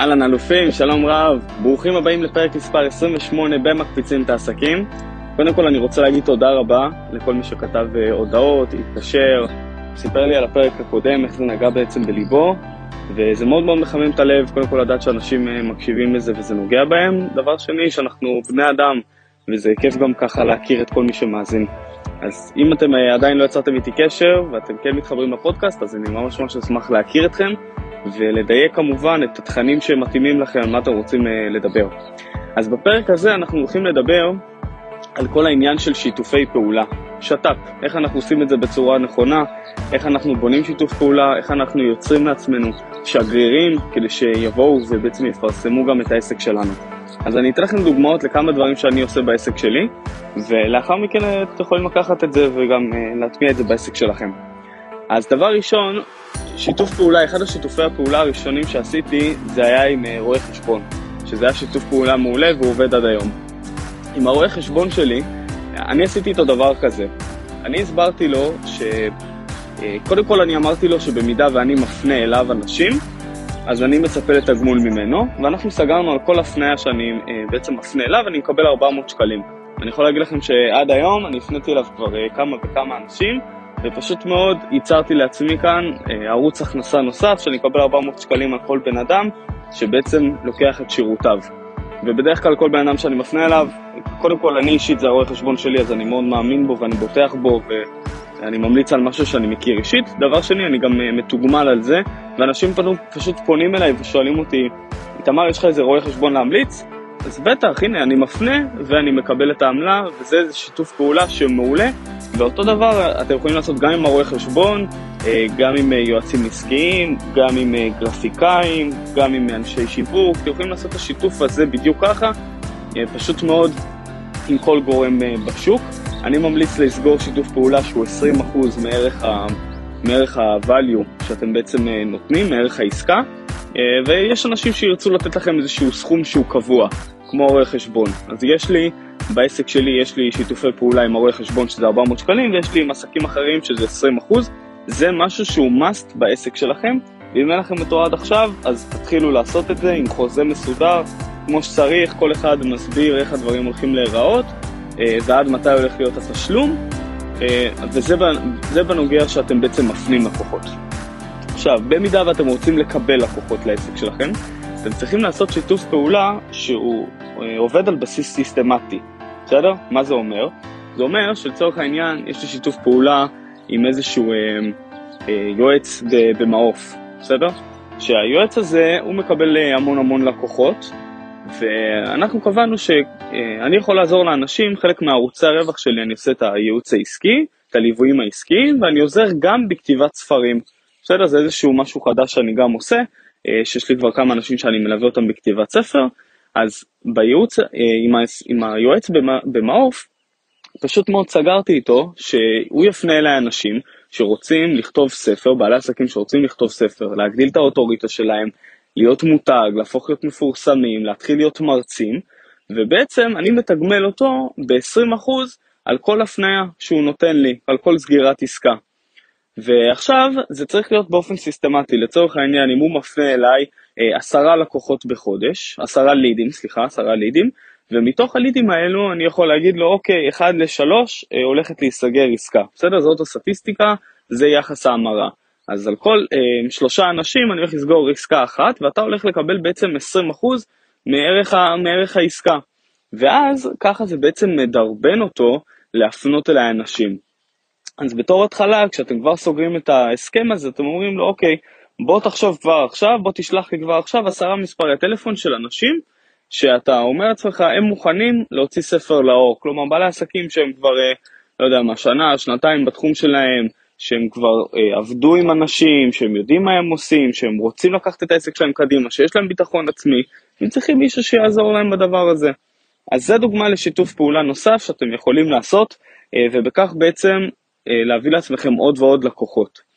אהלן אלופים, שלום רב, ברוכים הבאים לפרק מספר 28 במקפיצים את העסקים. קודם כל אני רוצה להגיד תודה רבה לכל מי שכתב אה, הודעות, התקשר, סיפר לי על הפרק הקודם, איך זה נגע בעצם בליבו, וזה מאוד מאוד מחמם את הלב, קודם כל לדעת שאנשים אה, מקשיבים לזה וזה נוגע בהם. דבר שני, שאנחנו בני אדם, וזה כיף גם ככה להכיר את כל מי שמאזין. אז אם אתם אה, עדיין לא יצרתם איתי קשר, ואתם כן מתחברים לפודקאסט, אז אני ממש ממש אשמח להכיר אתכם. ולדייק כמובן את התכנים שמתאימים לכם, על מה אתם רוצים uh, לדבר. אז בפרק הזה אנחנו הולכים לדבר על כל העניין של שיתופי פעולה, שת"פ, איך אנחנו עושים את זה בצורה נכונה, איך אנחנו בונים שיתוף פעולה, איך אנחנו יוצרים לעצמנו שגרירים כדי שיבואו ובעצם יפרסמו גם את העסק שלנו. אז אני אתן לכם דוגמאות לכמה דברים שאני עושה בעסק שלי, ולאחר מכן אתם יכולים לקחת את זה וגם uh, להטמיע את זה בעסק שלכם. אז דבר ראשון, שיתוף פעולה, אחד השיתופי הפעולה הראשונים שעשיתי זה היה עם אה, רואה חשבון, שזה היה שיתוף פעולה מעולה והוא עובד עד היום. עם הרואה חשבון שלי, אני עשיתי איתו דבר כזה. אני הסברתי לו ש... אה, קודם כל אני אמרתי לו שבמידה ואני מפנה אליו אנשים, אז אני מצפה לתגמול ממנו, ואנחנו סגרנו על כל הפניה שאני אה, בעצם מפנה אליו, אני מקבל 400 שקלים. אני יכול להגיד לכם שעד היום אני הפניתי אליו כבר כמה וכמה אנשים, ופשוט מאוד ייצרתי לעצמי כאן אה, ערוץ הכנסה נוסף, שאני אקבל 400 שקלים על כל בן אדם, שבעצם לוקח את שירותיו. ובדרך כלל כל בן אדם שאני מפנה אליו, קודם כל אני אישית זה הרואה חשבון שלי, אז אני מאוד מאמין בו ואני בוטח בו, ואני ממליץ על משהו שאני מכיר אישית. דבר שני, אני גם אה, מתוגמל על זה, ואנשים פנו, פשוט פונים אליי ושואלים אותי, איתמר, יש לך איזה רואה חשבון להמליץ? אז בטח, הנה, אני מפנה ואני מקבל את העמלה, וזה שיתוף פעולה שמעולה, ואותו דבר אתם יכולים לעשות גם עם הרואה חשבון, אה, גם עם אה, יועצים עסקיים, גם עם אה, גרפיקאים, גם עם אנשי שיווק, אתם יכולים לעשות את השיתוף הזה בדיוק ככה, פשוט מאוד עם כל גורם בשוק. אני ממליץ לסגור שיתוף פעולה שהוא 20% מערך ה... מערך ה-value שאתם בעצם נותנים, מערך העסקה, ויש אנשים שירצו לתת לכם איזשהו סכום שהוא קבוע, כמו רואה חשבון. אז יש לי בעסק שלי יש לי שיתופי פעולה עם הרואה חשבון שזה 400 שקלים, ויש לי עם עסקים אחרים שזה 20 אחוז. זה משהו שהוא must בעסק שלכם, ואם אין לכם אותו עד עכשיו, אז תתחילו לעשות את זה עם חוזה מסודר, כמו שצריך, כל אחד מסביר איך הדברים הולכים להיראות, אה, ועד מתי הולך להיות התשלום, אה, וזה בנוגע שאתם בעצם מפנים לקוחות. עכשיו, במידה ואתם רוצים לקבל לקוחות לעסק שלכם, אתם צריכים לעשות שיתוף פעולה שהוא אה, עובד על בסיס סיסטמטי. בסדר? מה זה אומר? זה אומר שלצורך העניין יש לי שיתוף פעולה עם איזשהו אה, אה, יועץ במעוף, בסדר? שהיועץ הזה הוא מקבל אה, המון המון לקוחות ואנחנו קבענו שאני יכול לעזור לאנשים, חלק מערוצי הרווח שלי אני עושה את הייעוץ העסקי, את הליוויים העסקיים ואני עוזר גם בכתיבת ספרים, בסדר? זה איזשהו משהו חדש שאני גם עושה, אה, שיש לי כבר כמה אנשים שאני מלווה אותם בכתיבת ספר אז בייעוץ, אה, עם, ה, עם היועץ במעוף, פשוט מאוד סגרתי איתו שהוא יפנה אליי אנשים שרוצים לכתוב ספר, בעלי עסקים שרוצים לכתוב ספר, להגדיל את האוטוריטה שלהם, להיות מותג, להפוך להיות מפורסמים, להתחיל להיות מרצים, ובעצם אני מתגמל אותו ב-20% על כל הפניה שהוא נותן לי, על כל סגירת עסקה. ועכשיו זה צריך להיות באופן סיסטמטי, לצורך העניין אם הוא מפנה אליי אה, עשרה לקוחות בחודש, עשרה לידים, סליחה, עשרה לידים, ומתוך הלידים האלו אני יכול להגיד לו, אוקיי, 1 ל-3 אה, הולכת להיסגר עסקה, בסדר? זאת הסטטיסטיקה, זה יחס ההמרה. אז על כל אה, שלושה אנשים אני הולך לסגור עסקה אחת, ואתה הולך לקבל בעצם 20% מערך, ה, מערך העסקה. ואז ככה זה בעצם מדרבן אותו להפנות אליי אנשים. אז בתור התחלה, כשאתם כבר סוגרים את ההסכם הזה, אתם אומרים לו, אוקיי, בוא תחשוב כבר עכשיו, בוא תשלח לי כבר עכשיו עשרה מספרי טלפון של אנשים שאתה אומר לעצמך, הם מוכנים להוציא ספר לאור. כלומר, בעלי עסקים שהם כבר, אה, לא יודע מה, שנה, שנתיים בתחום שלהם, שהם כבר אה, עבדו עם אנשים, שהם יודעים מה הם עושים, שהם רוצים לקחת את העסק שלהם קדימה, שיש להם ביטחון עצמי, הם צריכים מישהו שיעזור להם בדבר הזה. אז זה דוגמה לשיתוף פעולה נוסף שאתם יכולים לעשות, אה, ובכך בעצם להביא לעצמכם עוד ועוד לקוחות.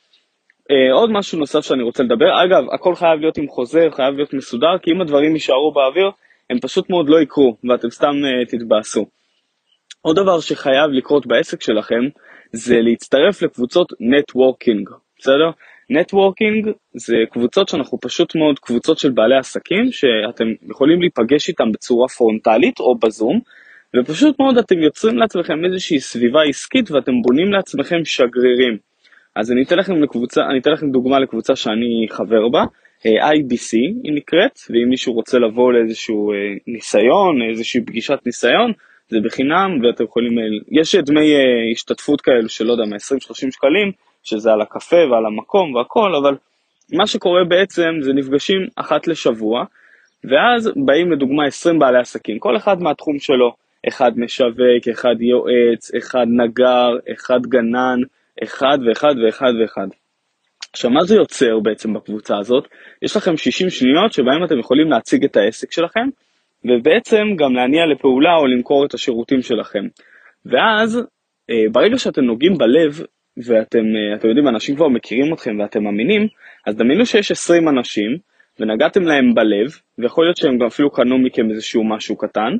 אה, עוד משהו נוסף שאני רוצה לדבר, אגב, הכל חייב להיות עם חוזה, חייב להיות מסודר, כי אם הדברים יישארו באוויר, הם פשוט מאוד לא יקרו, ואתם סתם אה, תתבאסו. עוד דבר שחייב לקרות בעסק שלכם, זה להצטרף לקבוצות networking, בסדר? networking זה קבוצות שאנחנו פשוט מאוד קבוצות של בעלי עסקים שאתם יכולים להיפגש איתם בצורה פרונטלית או בזום ופשוט מאוד אתם יוצרים לעצמכם איזושהי סביבה עסקית ואתם בונים לעצמכם שגרירים. אז אני אתן לכם, לקבוצה, אני אתן לכם דוגמה לקבוצה שאני חבר בה, אה, IBC היא נקראת, ואם מישהו רוצה לבוא לאיזשהו אה, ניסיון, איזושהי פגישת ניסיון, זה בחינם ואתם יכולים, אה, יש דמי השתתפות כאלו של לא יודע, מ-20-30 שקלים, שזה על הקפה ועל המקום והכל, אבל מה שקורה בעצם זה נפגשים אחת לשבוע, ואז באים לדוגמה 20 בעלי עסקים, כל אחד מהתחום שלו, אחד משווק, אחד יועץ, אחד נגר, אחד גנן, אחד ואחד ואחד ואחד. עכשיו מה זה יוצר בעצם בקבוצה הזאת? יש לכם 60 שניות שבהם אתם יכולים להציג את העסק שלכם ובעצם גם להניע לפעולה או למכור את השירותים שלכם. ואז אה, ברגע שאתם נוגעים בלב ואתם אה, יודעים אנשים כבר מכירים אתכם ואתם מאמינים אז דמיינו שיש 20 אנשים ונגעתם להם בלב ויכול להיות שהם גם אפילו קנו מכם איזשהו משהו קטן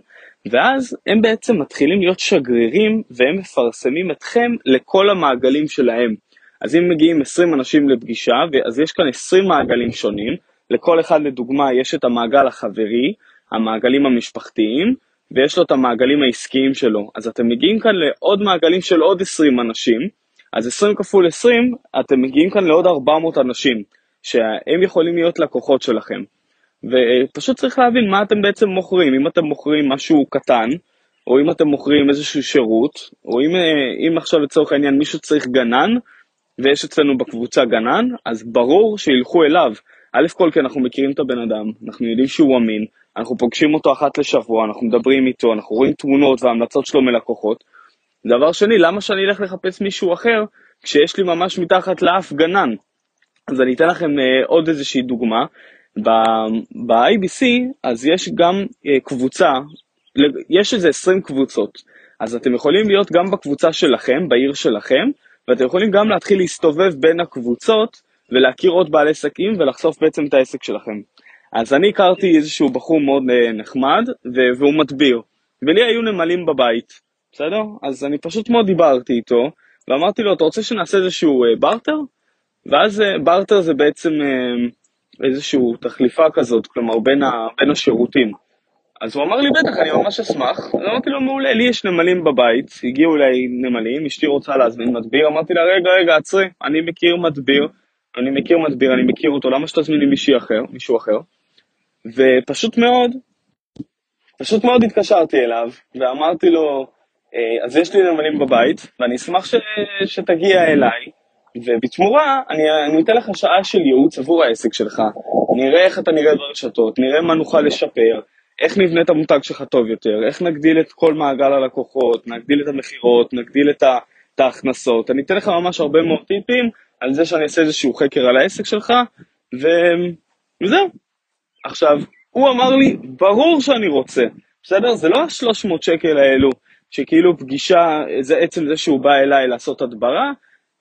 ואז הם בעצם מתחילים להיות שגרירים והם מפרסמים אתכם לכל המעגלים שלהם. אז אם מגיעים 20 אנשים לפגישה, אז יש כאן 20 מעגלים שונים, לכל אחד לדוגמה יש את המעגל החברי, המעגלים המשפחתיים, ויש לו את המעגלים העסקיים שלו. אז אתם מגיעים כאן לעוד מעגלים של עוד 20 אנשים, אז 20 כפול 20, אתם מגיעים כאן לעוד 400 אנשים, שהם יכולים להיות לקוחות שלכם. ופשוט צריך להבין מה אתם בעצם מוכרים, אם אתם מוכרים משהו קטן, או אם אתם מוכרים איזשהו שירות, או אם, אה, אם עכשיו לצורך העניין מישהו צריך גנן, ויש אצלנו בקבוצה גנן, אז ברור שילכו אליו. א' כל כי אנחנו מכירים את הבן אדם, אנחנו יודעים שהוא אמין, אנחנו פוגשים אותו אחת לשבוע, אנחנו מדברים איתו, אנחנו רואים תמונות והמלצות שלו מלקוחות. דבר שני, למה שאני אלך לחפש מישהו אחר כשיש לי ממש מתחת לאף גנן? אז אני אתן לכם uh, עוד איזושהי דוגמה. ב-IBC אז יש גם uh, קבוצה, יש איזה 20 קבוצות, אז אתם יכולים להיות גם בקבוצה שלכם, בעיר שלכם, ואתם יכולים גם להתחיל להסתובב בין הקבוצות ולהכיר עוד בעלי עסקים ולחשוף בעצם את העסק שלכם. אז אני הכרתי איזשהו בחור מאוד אה, נחמד והוא מדביר, ולי היו נמלים בבית, בסדר? אז אני פשוט מאוד דיברתי איתו ואמרתי לו, אתה רוצה שנעשה איזשהו בארטר? ואז בארטר זה בעצם איזשהו תחליפה כזאת, כלומר בין, ה, בין השירותים. אז הוא אמר לי, בטח, אני ממש אשמח. אז אמרתי לו, מעולה, לי יש נמלים בבית, הגיעו אליי נמלים, אשתי רוצה להזמין מדביר, אמרתי לה, רגע, רגע, עצרי, אני מכיר מדביר, אני מכיר מדביר, אני מכיר אותו, למה שתזמיני מישהו אחר, מישהו אחר? ופשוט מאוד, פשוט מאוד התקשרתי אליו, ואמרתי לו, אה, אז יש לי נמלים בבית, ואני אשמח ש... שתגיע אליי, ובתמורה אני, אני אתן לך שעה של ייעוץ עבור העסק שלך, נראה איך אתה נראה ברשתות, נראה מה נוכל לשפר, איך נבנה את המותג שלך טוב יותר, איך נגדיל את כל מעגל הלקוחות, נגדיל את המכירות, נגדיל את, ה, את ההכנסות. אני אתן לך ממש הרבה מאוד טיפים על זה שאני אעשה איזשהו חקר על העסק שלך, ו... וזהו. עכשיו, הוא אמר לי, ברור שאני רוצה, בסדר? זה לא ה-300 שקל האלו, שכאילו פגישה, זה עצם זה שהוא בא אליי לעשות הדברה,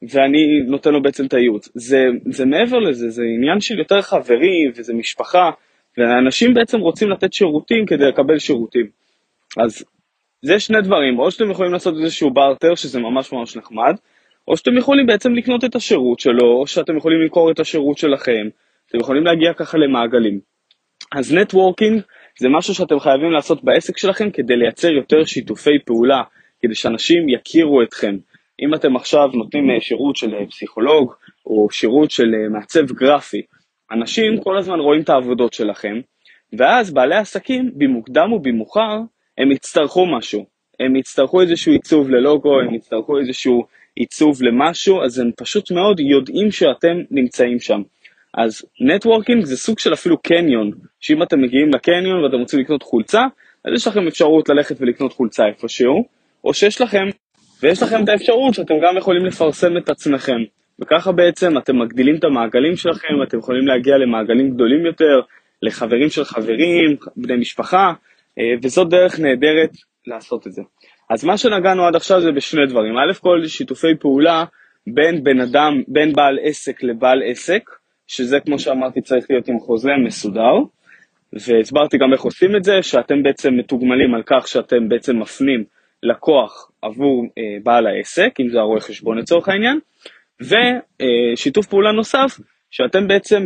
ואני נותן לו בעצם את הייעוץ. זה, זה מעבר לזה, זה עניין של יותר חברים, וזה משפחה, ואנשים בעצם רוצים לתת שירותים כדי לקבל שירותים. אז זה שני דברים, או שאתם יכולים לעשות איזשהו בארטר, שזה ממש ממש נחמד, או שאתם יכולים בעצם לקנות את השירות שלו, או שאתם יכולים למכור את השירות שלכם, אתם יכולים להגיע ככה למעגלים. אז נטוורקינג זה משהו שאתם חייבים לעשות בעסק שלכם כדי לייצר יותר שיתופי פעולה, כדי שאנשים יכירו אתכם. אם אתם עכשיו נותנים אה, שירות של אה, פסיכולוג, או שירות של אה, מעצב גרפי, אנשים כל הזמן רואים את העבודות שלכם, ואז בעלי עסקים, במוקדם ובמאוחר, הם יצטרכו משהו. הם יצטרכו איזשהו עיצוב ללוגו, הם יצטרכו איזשהו עיצוב למשהו, אז הם פשוט מאוד יודעים שאתם נמצאים שם. אז נטוורקינג זה סוג של אפילו קניון, שאם אתם מגיעים לקניון ואתם רוצים לקנות חולצה, אז יש לכם אפשרות ללכת ולקנות חולצה איפשהו, או שיש לכם, ויש לכם את האפשרות שאתם גם יכולים לפרסם את עצמכם. וככה בעצם אתם מגדילים את המעגלים שלכם, אתם יכולים להגיע למעגלים גדולים יותר, לחברים של חברים, בני משפחה, אה, וזאת דרך נהדרת לעשות את זה. אז מה שנגענו עד עכשיו זה בשני דברים. א' כל שיתופי פעולה בין בן אדם, בין בעל עסק לבעל עסק, שזה כמו שאמרתי צריך להיות עם חוזה מסודר, והסברתי גם איך עושים את זה, שאתם בעצם מתוגמלים על כך שאתם בעצם מפנים לקוח עבור אה, בעל העסק, אם זה הרואה חשבון לצורך העניין, ושיתוף פעולה נוסף, שאתם בעצם,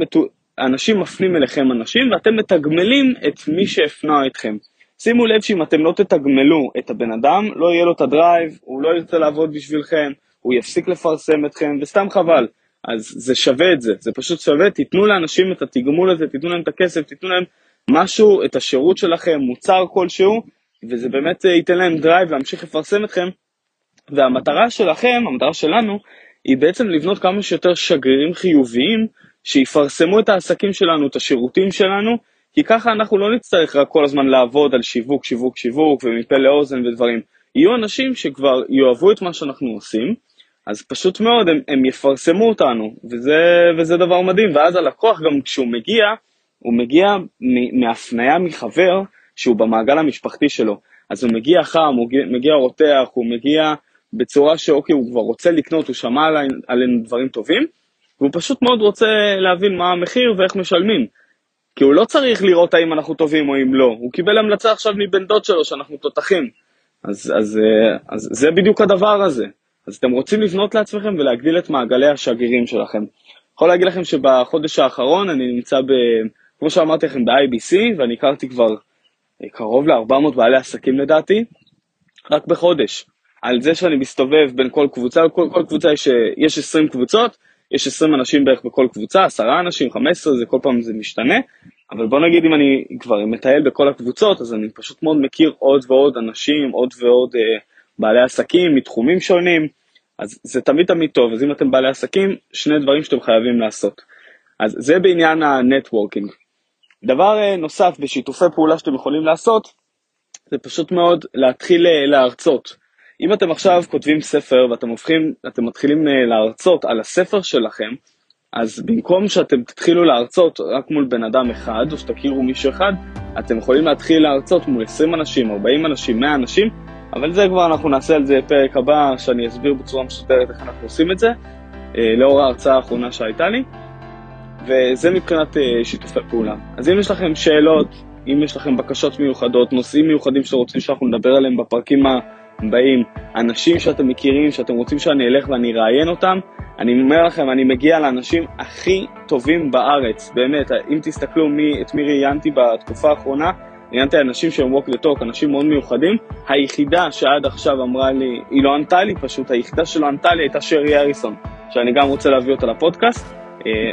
אנשים מפנים אליכם אנשים ואתם מתגמלים את מי שהפנה אתכם. שימו לב שאם אתם לא תתגמלו את הבן אדם, לא יהיה לו את ה drive, הוא לא ירצה לעבוד בשבילכם, הוא יפסיק לפרסם אתכם, וסתם חבל. אז זה שווה את זה, זה פשוט שווה, תיתנו לאנשים את התגמול הזה, תיתנו להם את הכסף, תיתנו להם משהו, את השירות שלכם, מוצר כלשהו, וזה באמת ייתן להם drive להמשיך לפרסם אתכם. והמטרה שלכם, המטרה שלנו, היא בעצם לבנות כמה שיותר שגרירים חיוביים שיפרסמו את העסקים שלנו, את השירותים שלנו, כי ככה אנחנו לא נצטרך רק כל הזמן לעבוד על שיווק, שיווק, שיווק ומפה לאוזן ודברים. יהיו אנשים שכבר יאהבו את מה שאנחנו עושים, אז פשוט מאוד הם, הם יפרסמו אותנו, וזה, וזה דבר מדהים. ואז הלקוח גם כשהוא מגיע, הוא מגיע מהפניה מחבר שהוא במעגל המשפחתי שלו. אז הוא מגיע חם, הוא מגיע רותח, הוא מגיע בצורה שאוקיי, הוא כבר רוצה לקנות, הוא שמע עלינו דברים טובים, והוא פשוט מאוד רוצה להבין מה המחיר ואיך משלמים. כי הוא לא צריך לראות האם אנחנו טובים או אם לא, הוא קיבל המלצה עכשיו מבן דוד שלו שאנחנו תותחים. אז, אז, אה, אז זה בדיוק הדבר הזה. אז אתם רוצים לבנות לעצמכם ולהגדיל את מעגלי השגרירים שלכם. יכול להגיד לכם שבחודש האחרון אני נמצא ב... כמו שאמרתי לכם ב-IBC ואני הכרתי כבר קרוב ל-400 בעלי עסקים לדעתי, רק בחודש. על זה שאני מסתובב בין כל קבוצה, כל, כל קבוצה יש, יש 20 קבוצות, יש 20 אנשים בערך בכל קבוצה, 10 אנשים, 15, זה כל פעם זה משתנה, אבל בוא נגיד אם אני כבר מטייל בכל הקבוצות, אז אני פשוט מאוד מכיר עוד ועוד אנשים, עוד ועוד אה, בעלי עסקים מתחומים שונים, אז זה תמיד תמיד טוב, אז אם אתם בעלי עסקים, שני דברים שאתם חייבים לעשות. אז זה בעניין ה networking. דבר אה, נוסף בשיתופי פעולה שאתם יכולים לעשות, זה פשוט מאוד להתחיל אה, להרצות. אם אתם עכשיו כותבים ספר ואתם הופכים, אתם מתחילים אה, להרצות על הספר שלכם, אז במקום שאתם תתחילו להרצות רק מול בן אדם אחד, או שתכירו מישהו אחד, אתם יכולים להתחיל להרצות מול 20 אנשים, 40 אנשים, 100 אנשים, אבל זה כבר אנחנו נעשה על זה פרק הבא, שאני אסביר בצורה מסודרת איך אנחנו עושים את זה, לאור ההרצאה האחרונה שהייתה לי, וזה מבחינת אה, שיתופי פעולה. אז אם יש לכם שאלות, אם יש לכם בקשות מיוחדות, נושאים מיוחדים שאתם רוצים שאנחנו נדבר עליהם בפרקים ה... באים אנשים שאתם מכירים, שאתם רוצים שאני אלך ואני אראיין אותם, אני אומר לכם, אני מגיע לאנשים הכי טובים בארץ, באמת, אם תסתכלו מי, את מי ראיינתי בתקופה האחרונה, ראיינתי אנשים שהם walk the talk, אנשים מאוד מיוחדים, היחידה שעד עכשיו אמרה לי, היא לא ענתה לי פשוט, היחידה שלא ענתה לי הייתה שרי אריסון, שאני גם רוצה להביא אותה לפודקאסט,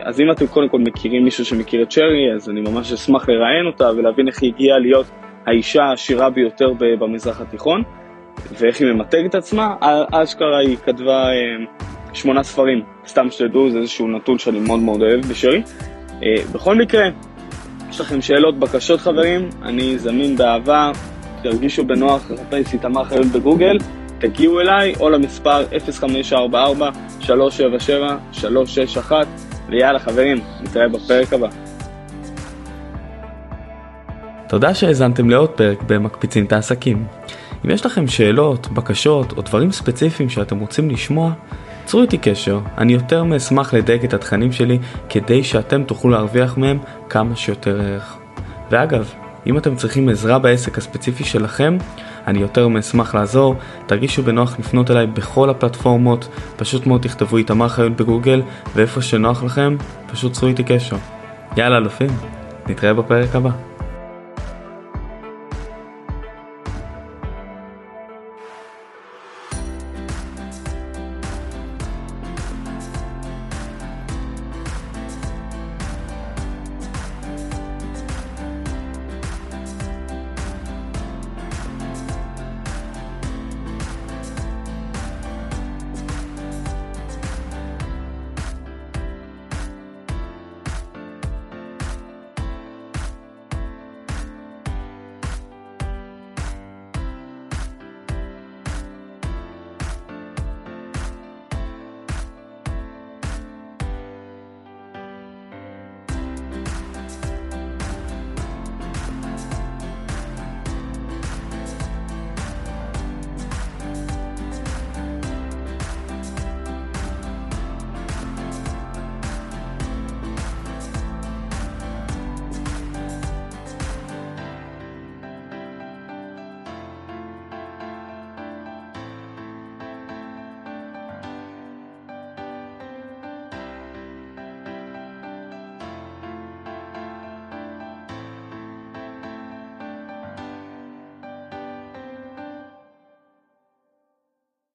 אז אם אתם קודם כל מכירים מישהו שמכיר את שרי, אז אני ממש אשמח לראיין אותה ולהבין איך היא הגיעה להיות האישה העשירה ביותר במזרח התיכון. ואיך היא ממתגת את עצמה, אשכרה היא כתבה אה, שמונה ספרים, סתם שתדעו, זה איזשהו נתון שאני מאוד מאוד אוהב בשרי. אה, בכל מקרה, יש לכם שאלות, בקשות חברים, אני זמין באהבה, תרגישו בנוח לחפש איתמר חיות בגוגל, תגיעו אליי או למספר 0544-377-361 ויאללה חברים, נתראה בפרק הבא. תודה שהאזנתם לעוד פרק במקפיצים את העסקים. אם יש לכם שאלות, בקשות או דברים ספציפיים שאתם רוצים לשמוע, צרו איתי קשר, אני יותר מאשמח לדייק את התכנים שלי כדי שאתם תוכלו להרוויח מהם כמה שיותר ערך. ואגב, אם אתם צריכים עזרה בעסק הספציפי שלכם, אני יותר מאשמח לעזור, תרגישו בנוח לפנות אליי בכל הפלטפורמות, פשוט מאוד תכתבו איתמר חיות בגוגל, ואיפה שנוח לכם, פשוט צרו איתי קשר. יאללה אלופים, נתראה בפרק הבא.